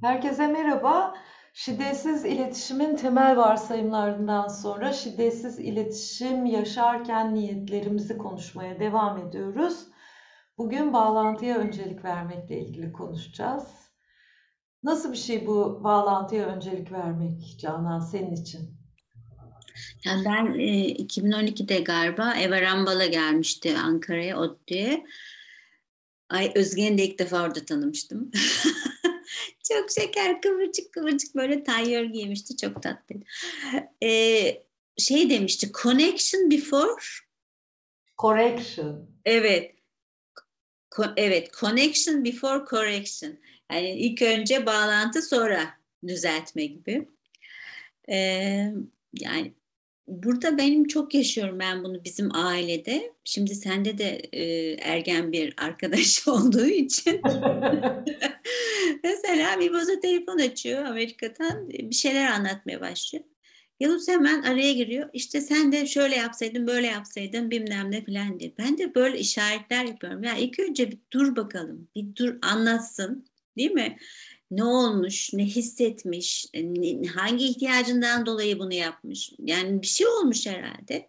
Herkese merhaba. Şiddetsiz iletişimin temel varsayımlarından sonra şiddetsiz iletişim yaşarken niyetlerimizi konuşmaya devam ediyoruz. Bugün bağlantıya öncelik vermekle ilgili konuşacağız. Nasıl bir şey bu bağlantıya öncelik vermek Canan senin için? Yani ben e, 2012'de galiba Eva Rambal'a gelmişti Ankara'ya ODTÜ'ye. Ay Özge'ni de ilk defa orada tanımıştım. çok şeker kıvırcık kıvırcık böyle tayyör giymişti çok tatlıydı. Ee, şey demişti connection before correction. Evet. Ko- evet connection before correction. Yani ilk önce bağlantı sonra düzeltme gibi. Ee, yani burada benim çok yaşıyorum ben bunu bizim ailede. Şimdi sende de e, ergen bir arkadaş olduğu için. Mesela bir boza telefon açıyor Amerika'dan bir şeyler anlatmaya başlıyor. Yavuz hemen araya giriyor. İşte sen de şöyle yapsaydın, böyle yapsaydın bilmem ne falan diye. Ben de böyle işaretler yapıyorum. Ya ilk önce bir dur bakalım. Bir dur anlatsın. Değil mi? ne olmuş, ne hissetmiş, ne, hangi ihtiyacından dolayı bunu yapmış. Yani bir şey olmuş herhalde.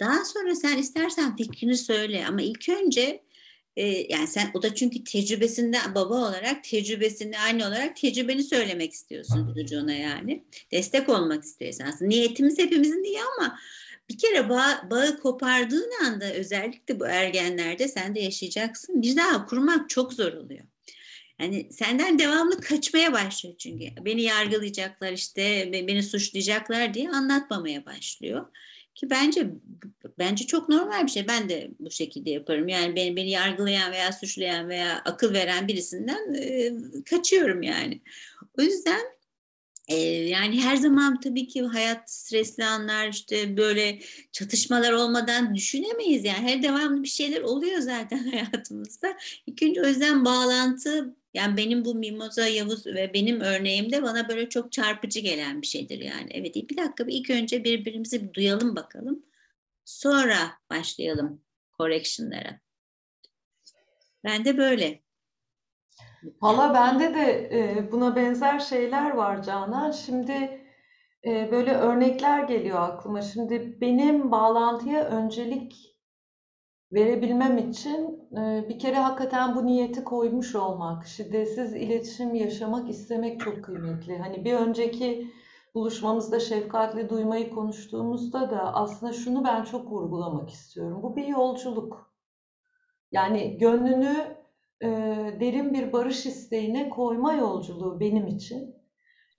Daha sonra sen istersen fikrini söyle ama ilk önce e, yani sen o da çünkü tecrübesinde baba olarak tecrübesinde anne olarak tecrübeni söylemek istiyorsun çocuğuna yani. Destek olmak istiyorsun aslında. Niyetimiz hepimizin diye ama bir kere bağ, bağı kopardığın anda özellikle bu ergenlerde sen de yaşayacaksın. Bir daha kurmak çok zor oluyor. Yani senden devamlı kaçmaya başlıyor çünkü. Beni yargılayacaklar işte, beni suçlayacaklar diye anlatmamaya başlıyor. Ki bence bence çok normal bir şey. Ben de bu şekilde yaparım. Yani beni, beni yargılayan veya suçlayan veya akıl veren birisinden e, kaçıyorum yani. O yüzden e, yani her zaman tabii ki hayat stresli anlar işte böyle çatışmalar olmadan düşünemeyiz yani her devamlı bir şeyler oluyor zaten hayatımızda. İlk önce o yüzden bağlantı yani benim bu Mimoza Yavuz ve benim örneğimde bana böyle çok çarpıcı gelen bir şeydir yani. Evet bir dakika bir ilk önce birbirimizi bir duyalım bakalım. Sonra başlayalım correction'lara. Ben de böyle. Valla bende de e, buna benzer şeyler var Canan. Şimdi e, böyle örnekler geliyor aklıma. Şimdi benim bağlantıya öncelik verebilmem için e, bir kere hakikaten bu niyeti koymuş olmak, şiddetsiz iletişim yaşamak istemek çok kıymetli. Hani bir önceki buluşmamızda şefkatli duymayı konuştuğumuzda da aslında şunu ben çok vurgulamak istiyorum. Bu bir yolculuk. Yani gönlünü e, derin bir barış isteğine koyma yolculuğu benim için.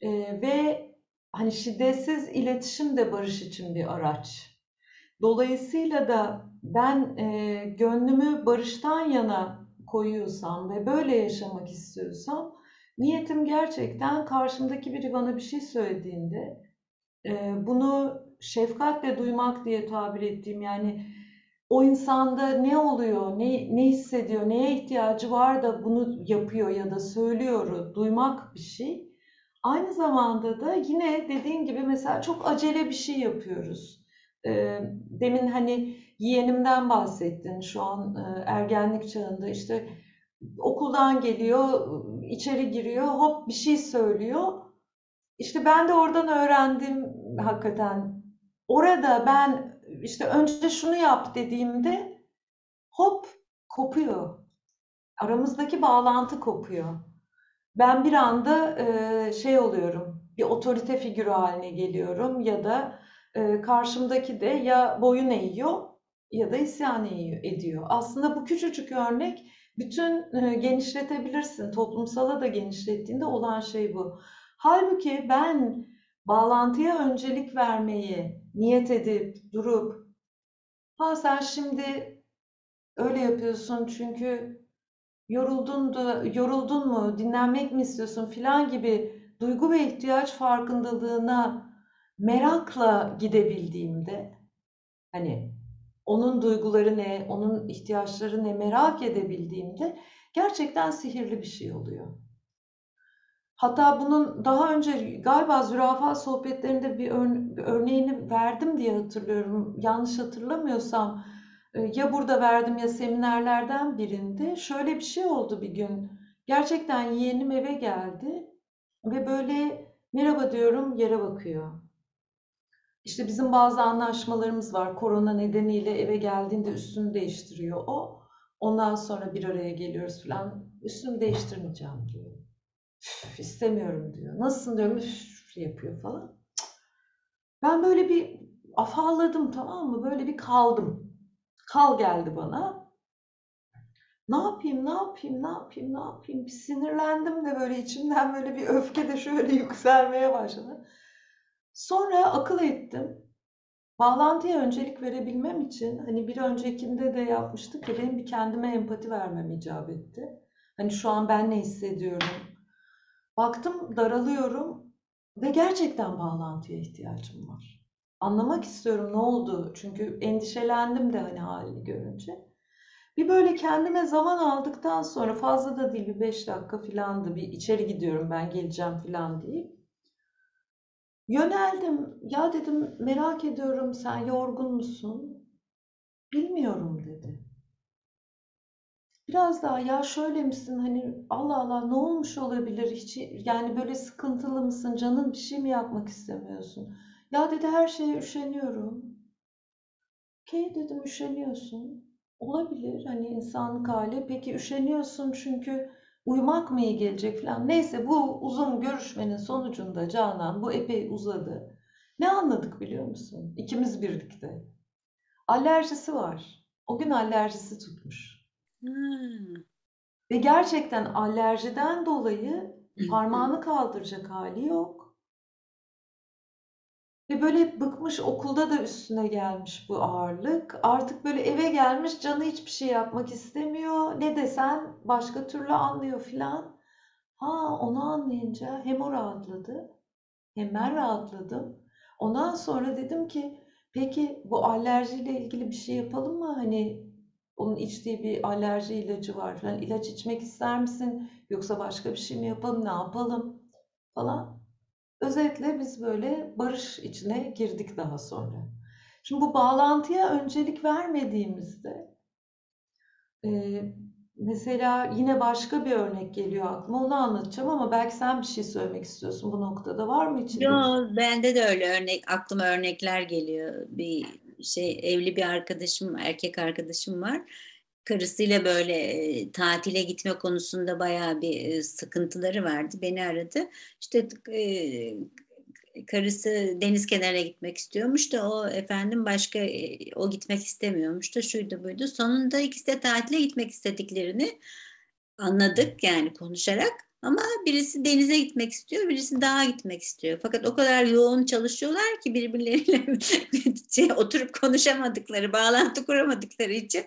E, ve hani şiddetsiz iletişim de barış için bir araç. Dolayısıyla da ben e, gönlümü barıştan yana koyuyorsam ve böyle yaşamak istiyorsam niyetim gerçekten karşımdaki biri bana bir şey söylediğinde e, bunu şefkatle duymak diye tabir ettiğim yani o insanda ne oluyor, ne, ne hissediyor, neye ihtiyacı var da bunu yapıyor ya da söylüyor, duymak bir şey. Aynı zamanda da yine dediğim gibi mesela çok acele bir şey yapıyoruz demin hani yeğenimden bahsettin şu an ergenlik çağında işte okuldan geliyor, içeri giriyor, hop bir şey söylüyor. İşte ben de oradan öğrendim hakikaten. Orada ben işte önce şunu yap dediğimde hop kopuyor. Aramızdaki bağlantı kopuyor. Ben bir anda e, şey oluyorum, bir otorite figürü haline geliyorum ya da e, karşımdaki de ya boyun eğiyor ya da isyan ediyor. Aslında bu küçücük örnek bütün e, genişletebilirsin. Toplumsala da genişlettiğinde olan şey bu. Halbuki ben bağlantıya öncelik vermeyi niyet edip durup ha sen şimdi öyle yapıyorsun çünkü yoruldun da yoruldun mu dinlenmek mi istiyorsun filan gibi duygu ve ihtiyaç farkındalığına merakla gidebildiğimde hani onun duyguları ne, onun ihtiyaçları ne merak edebildiğimde gerçekten sihirli bir şey oluyor. Hatta bunun daha önce galiba zürafa sohbetlerinde bir, ör, bir örneğini verdim diye hatırlıyorum. Yanlış hatırlamıyorsam e, ya burada verdim ya seminerlerden birinde şöyle bir şey oldu bir gün. Gerçekten yeğenim eve geldi ve böyle merhaba diyorum yere bakıyor. İşte bizim bazı anlaşmalarımız var. Korona nedeniyle eve geldiğinde üstünü değiştiriyor o. Ondan sonra bir araya geliyoruz falan. Üstümü değiştirmeyeceğim diyor. Üf, istemiyorum diyor. Nasılsın diyorum. Üf yapıyor falan. Ben böyle bir afalladım tamam mı? Böyle bir kaldım. Kal geldi bana. Ne yapayım, ne yapayım, ne yapayım, ne yapayım? Bir sinirlendim de böyle içimden böyle bir öfke de şöyle yükselmeye başladı. Sonra akıl ettim. Bağlantıya öncelik verebilmem için hani bir öncekinde de yapmıştık ya benim bir kendime empati vermem icap etti. Hani şu an ben ne hissediyorum? Baktım daralıyorum ve gerçekten bağlantıya ihtiyacım var. Anlamak istiyorum ne oldu? Çünkü endişelendim de hani halini görünce. Bir böyle kendime zaman aldıktan sonra fazla da değil bir 5 dakika filandı. Bir içeri gidiyorum ben geleceğim filan deyip Yöneldim. Ya dedim merak ediyorum sen yorgun musun? Bilmiyorum dedi. Biraz daha ya şöyle misin hani Allah Allah ne olmuş olabilir hiç yani böyle sıkıntılı mısın canın bir şey mi yapmak istemiyorsun? Ya dedi her şeye üşeniyorum. Okey dedim üşeniyorsun. Olabilir hani insanlık hali. Peki üşeniyorsun çünkü uyumak mı iyi gelecek falan. Neyse bu uzun görüşmenin sonucunda Canan bu epey uzadı. Ne anladık biliyor musun? İkimiz birlikte. Alerjisi var. O gün alerjisi tutmuş. Hmm. Ve gerçekten alerjiden dolayı parmağını kaldıracak hali yok. Ve böyle bıkmış okulda da üstüne gelmiş bu ağırlık. Artık böyle eve gelmiş canı hiçbir şey yapmak istemiyor. Ne desen başka türlü anlıyor filan. Ha onu anlayınca hem o rahatladı hem ben rahatladım. Ondan sonra dedim ki peki bu alerjiyle ilgili bir şey yapalım mı? Hani onun içtiği bir alerji ilacı var falan. İlaç içmek ister misin? Yoksa başka bir şey mi yapalım? Ne yapalım? Falan. Özetle biz böyle barış içine girdik daha sonra. Şimdi bu bağlantıya öncelik vermediğimizde e, mesela yine başka bir örnek geliyor aklıma onu anlatacağım ama belki sen bir şey söylemek istiyorsun bu noktada var mı içinde? Yo, bende de öyle örnek aklıma örnekler geliyor. Bir şey evli bir arkadaşım, erkek arkadaşım var karısıyla böyle e, tatile gitme konusunda bayağı bir sıkıntıları vardı. Beni aradı. İşte karısı deniz kenarına gitmek istiyormuş da o efendim başka o gitmek istemiyormuş da şuydu buydu. Sonunda ikisi de tatile gitmek istediklerini anladık yani konuşarak. Ama birisi denize gitmek istiyor, birisi dağa gitmek istiyor. Fakat o kadar yoğun çalışıyorlar ki birbirleriyle şey, oturup konuşamadıkları, bağlantı kuramadıkları için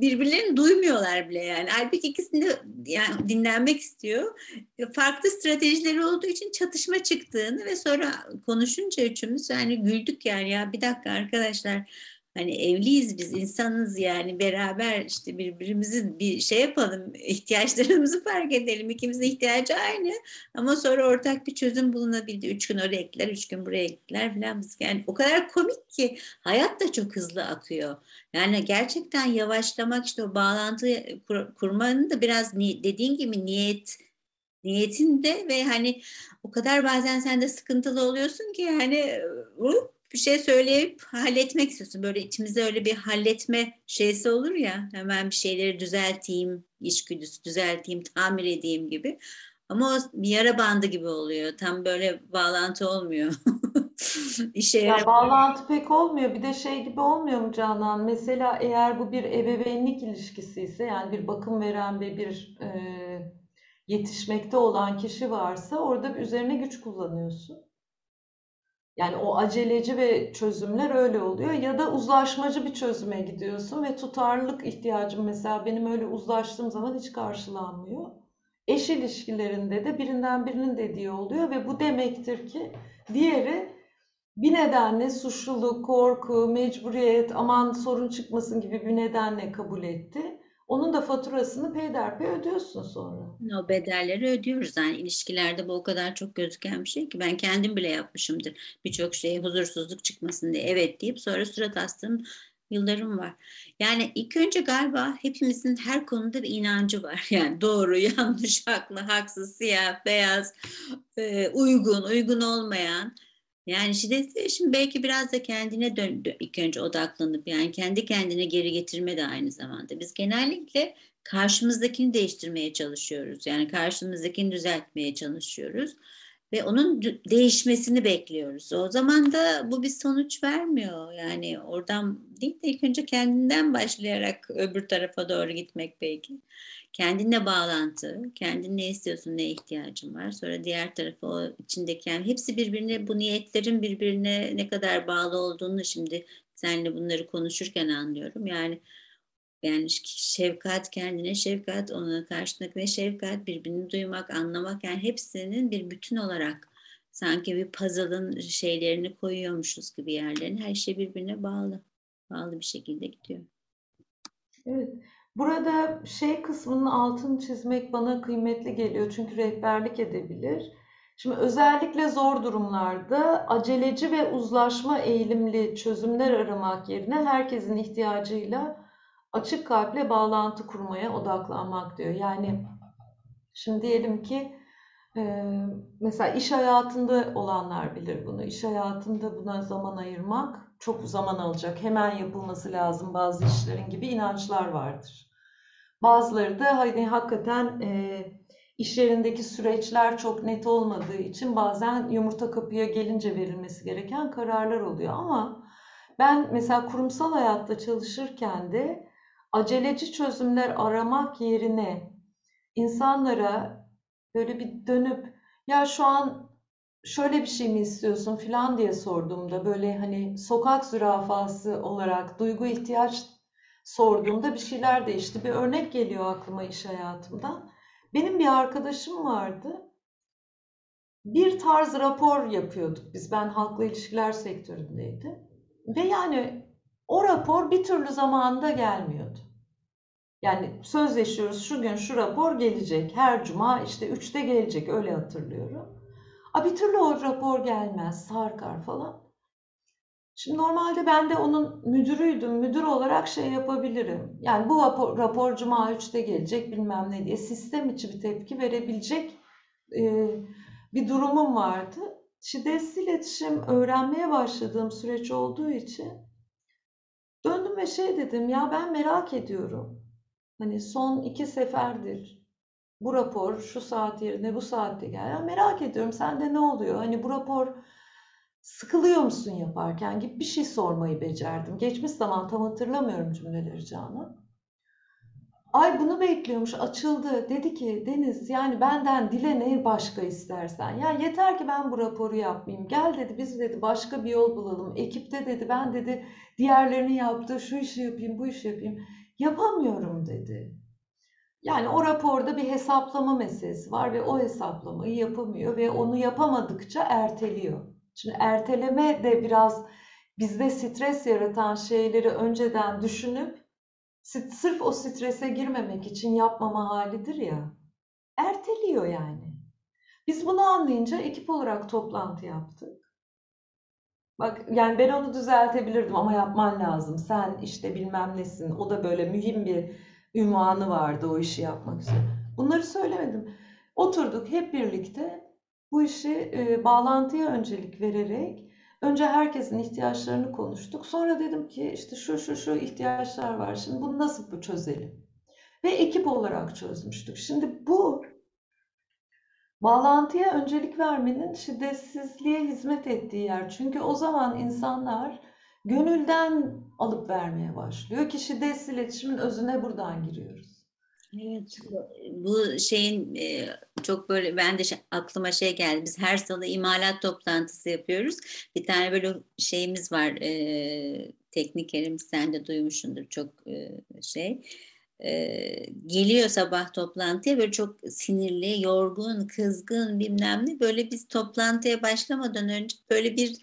birbirlerini duymuyorlar bile yani. Halbuki ikisini de yani dinlenmek istiyor. Farklı stratejileri olduğu için çatışma çıktığını ve sonra konuşunca üçümüz yani güldük yani ya bir dakika arkadaşlar Hani evliyiz biz insanız yani beraber işte birbirimizin bir şey yapalım ihtiyaçlarımızı fark edelim ikimizin ihtiyacı aynı ama sonra ortak bir çözüm bulunabildi. Üç gün oraya gittiler, üç gün buraya gittiler falan. Yani o kadar komik ki hayat da çok hızlı akıyor. Yani gerçekten yavaşlamak işte o bağlantı kur, kurmanın da biraz dediğin gibi niyet niyetinde ve hani o kadar bazen sen de sıkıntılı oluyorsun ki yani bir şey söyleyip halletmek istiyorsun. Böyle içimizde öyle bir halletme şeysi olur ya. Hemen bir şeyleri düzelteyim, içgüdüsü düzelteyim, tamir edeyim gibi. Ama o bir yara bandı gibi oluyor. Tam böyle bağlantı olmuyor. İşe ya bağlantı pek olmuyor. Bir de şey gibi olmuyor mu Canan? Mesela eğer bu bir ebeveynlik ilişkisi ise yani bir bakım veren ve bir e, yetişmekte olan kişi varsa orada üzerine güç kullanıyorsun. Yani o aceleci ve çözümler öyle oluyor ya da uzlaşmacı bir çözüme gidiyorsun ve tutarlılık ihtiyacım mesela benim öyle uzlaştığım zaman hiç karşılanmıyor. Eş ilişkilerinde de birinden birinin dediği oluyor ve bu demektir ki diğeri bir nedenle suçluluk, korku, mecburiyet, aman sorun çıkmasın gibi bir nedenle kabul etti. Onun da faturasını peyderpey ödüyorsun sonra. O bedelleri ödüyoruz. Yani ilişkilerde bu o kadar çok gözüken bir şey ki ben kendim bile yapmışımdır. Birçok şeye huzursuzluk çıkmasın diye evet deyip sonra surat astım Yıllarım var. Yani ilk önce galiba hepimizin her konuda bir inancı var. Yani doğru, yanlış, haklı, haksız, siyah, beyaz, e, uygun, uygun olmayan. Yani şiddetli şimdi belki biraz da kendine dön, ilk önce odaklanıp yani kendi kendine geri getirme de aynı zamanda. Biz genellikle karşımızdakini değiştirmeye çalışıyoruz. Yani karşımızdakini düzeltmeye çalışıyoruz ve onun değişmesini bekliyoruz. O zaman da bu bir sonuç vermiyor. Yani oradan değil de ilk önce kendinden başlayarak öbür tarafa doğru gitmek belki. Kendinle bağlantı, kendin ne istiyorsun, ne ihtiyacın var. Sonra diğer tarafa o içindeki yani hepsi birbirine bu niyetlerin birbirine ne kadar bağlı olduğunu şimdi seninle bunları konuşurken anlıyorum. Yani yani şefkat kendine şefkat, ona karşındakine şefkat, birbirini duymak, anlamak yani hepsinin bir bütün olarak sanki bir puzzle'ın şeylerini koyuyormuşuz gibi yerlerin her şey birbirine bağlı. Bağlı bir şekilde gidiyor. Evet. Burada şey kısmının altını çizmek bana kıymetli geliyor çünkü rehberlik edebilir. Şimdi özellikle zor durumlarda aceleci ve uzlaşma eğilimli çözümler aramak yerine herkesin ihtiyacıyla açık kalple bağlantı kurmaya odaklanmak diyor. Yani şimdi diyelim ki e, mesela iş hayatında olanlar bilir bunu. İş hayatında buna zaman ayırmak çok zaman alacak. Hemen yapılması lazım bazı işlerin gibi inançlar vardır. Bazıları da hani hakikaten e, iş yerindeki süreçler çok net olmadığı için bazen yumurta kapıya gelince verilmesi gereken kararlar oluyor. Ama ben mesela kurumsal hayatta çalışırken de aceleci çözümler aramak yerine insanlara böyle bir dönüp ya şu an şöyle bir şey mi istiyorsun filan diye sorduğumda böyle hani sokak zürafası olarak duygu ihtiyaç sorduğumda bir şeyler değişti. Bir örnek geliyor aklıma iş hayatımda. Benim bir arkadaşım vardı. Bir tarz rapor yapıyorduk biz. Ben halkla ilişkiler sektöründeydim. Ve yani o rapor bir türlü zamanında gelmiyordu. Yani sözleşiyoruz şu gün şu rapor gelecek. Her cuma işte 3'te gelecek öyle hatırlıyorum. A bir türlü o rapor gelmez, sarkar falan. Şimdi normalde ben de onun müdürüydüm. Müdür olarak şey yapabilirim. Yani bu rapor, rapor cuma 3'te gelecek bilmem ne diye sistem içi bir tepki verebilecek e, bir durumum vardı. Şiddetsiz iletişim öğrenmeye başladığım süreç olduğu için döndüm ve şey dedim ya ben merak ediyorum. Hani son iki seferdir bu rapor şu saat yerine bu saatte gel. Ya merak ediyorum sende ne oluyor? Hani bu rapor sıkılıyor musun yaparken gibi bir şey sormayı becerdim. Geçmiş zaman tam hatırlamıyorum cümleleri Canan. Ay bunu bekliyormuş açıldı. Dedi ki Deniz yani benden dile ne başka istersen. Ya yeter ki ben bu raporu yapmayayım. Gel dedi biz dedi başka bir yol bulalım. Ekipte dedi ben dedi diğerlerini yaptı şu işi yapayım bu işi yapayım. Yapamıyorum dedi. Yani o raporda bir hesaplama meselesi var ve o hesaplamayı yapamıyor ve onu yapamadıkça erteliyor. Şimdi erteleme de biraz bizde stres yaratan şeyleri önceden düşünüp sırf o strese girmemek için yapmama halidir ya. Erteliyor yani. Biz bunu anlayınca ekip olarak toplantı yaptık. Bak yani ben onu düzeltebilirdim ama yapman lazım. Sen işte bilmem nesin. O da böyle mühim bir ünvanı vardı o işi yapmak için. Bunları söylemedim. Oturduk hep birlikte bu işi e, bağlantıya öncelik vererek önce herkesin ihtiyaçlarını konuştuk. Sonra dedim ki işte şu şu şu ihtiyaçlar var. Şimdi bunu nasıl bu çözelim? Ve ekip olarak çözmüştük. Şimdi bu Bağlantıya öncelik vermenin şiddetsizliğe hizmet ettiği yer. Çünkü o zaman insanlar gönülden alıp vermeye başlıyor ki şiddetsiz iletişimin özüne buradan giriyoruz. Evet, bu şeyin e, çok böyle ben de aklıma şey geldi. Biz her salı imalat toplantısı yapıyoruz. Bir tane böyle şeyimiz var. E, teknikerimiz sen de duymuşsundur çok e, şey e, geliyor sabah toplantıya böyle çok sinirli, yorgun, kızgın bilmem ne. Böyle biz toplantıya başlamadan önce böyle bir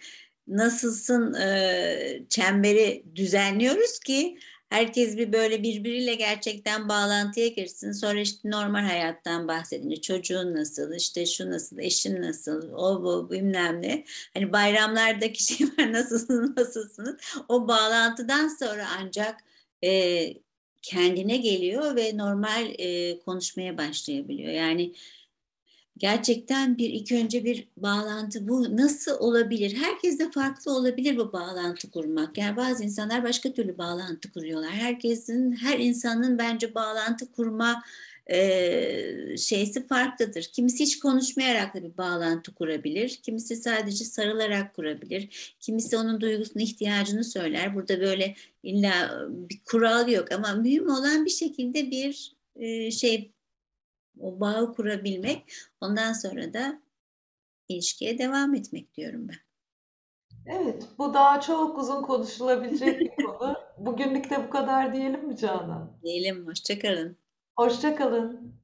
nasılsın e, çemberi düzenliyoruz ki Herkes bir böyle birbiriyle gerçekten bağlantıya girsin. Sonra işte normal hayattan bahsedince çocuğun nasıl, işte şu nasıl, eşin nasıl, o bu bilmem ne. Hani bayramlardaki şey var nasılsınız, nasılsınız. O bağlantıdan sonra ancak e, kendine geliyor ve normal e, konuşmaya başlayabiliyor. Yani gerçekten bir ilk önce bir bağlantı bu nasıl olabilir? Herkes de farklı olabilir bu bağlantı kurmak. Yani bazı insanlar başka türlü bağlantı kuruyorlar. Herkesin, her insanın bence bağlantı kurma e, şeysi farklıdır. Kimisi hiç konuşmayarak da bir bağlantı kurabilir. Kimisi sadece sarılarak kurabilir. Kimisi onun duygusunu, ihtiyacını söyler. Burada böyle illa bir kural yok ama mühim olan bir şekilde bir e, şey o bağı kurabilmek. Ondan sonra da ilişkiye devam etmek diyorum ben. Evet, bu daha çok uzun konuşulabilecek bir konu. Bugünlük de bu kadar diyelim mi Canan? Diyelim, hoşça kalın. Hoşça kalın.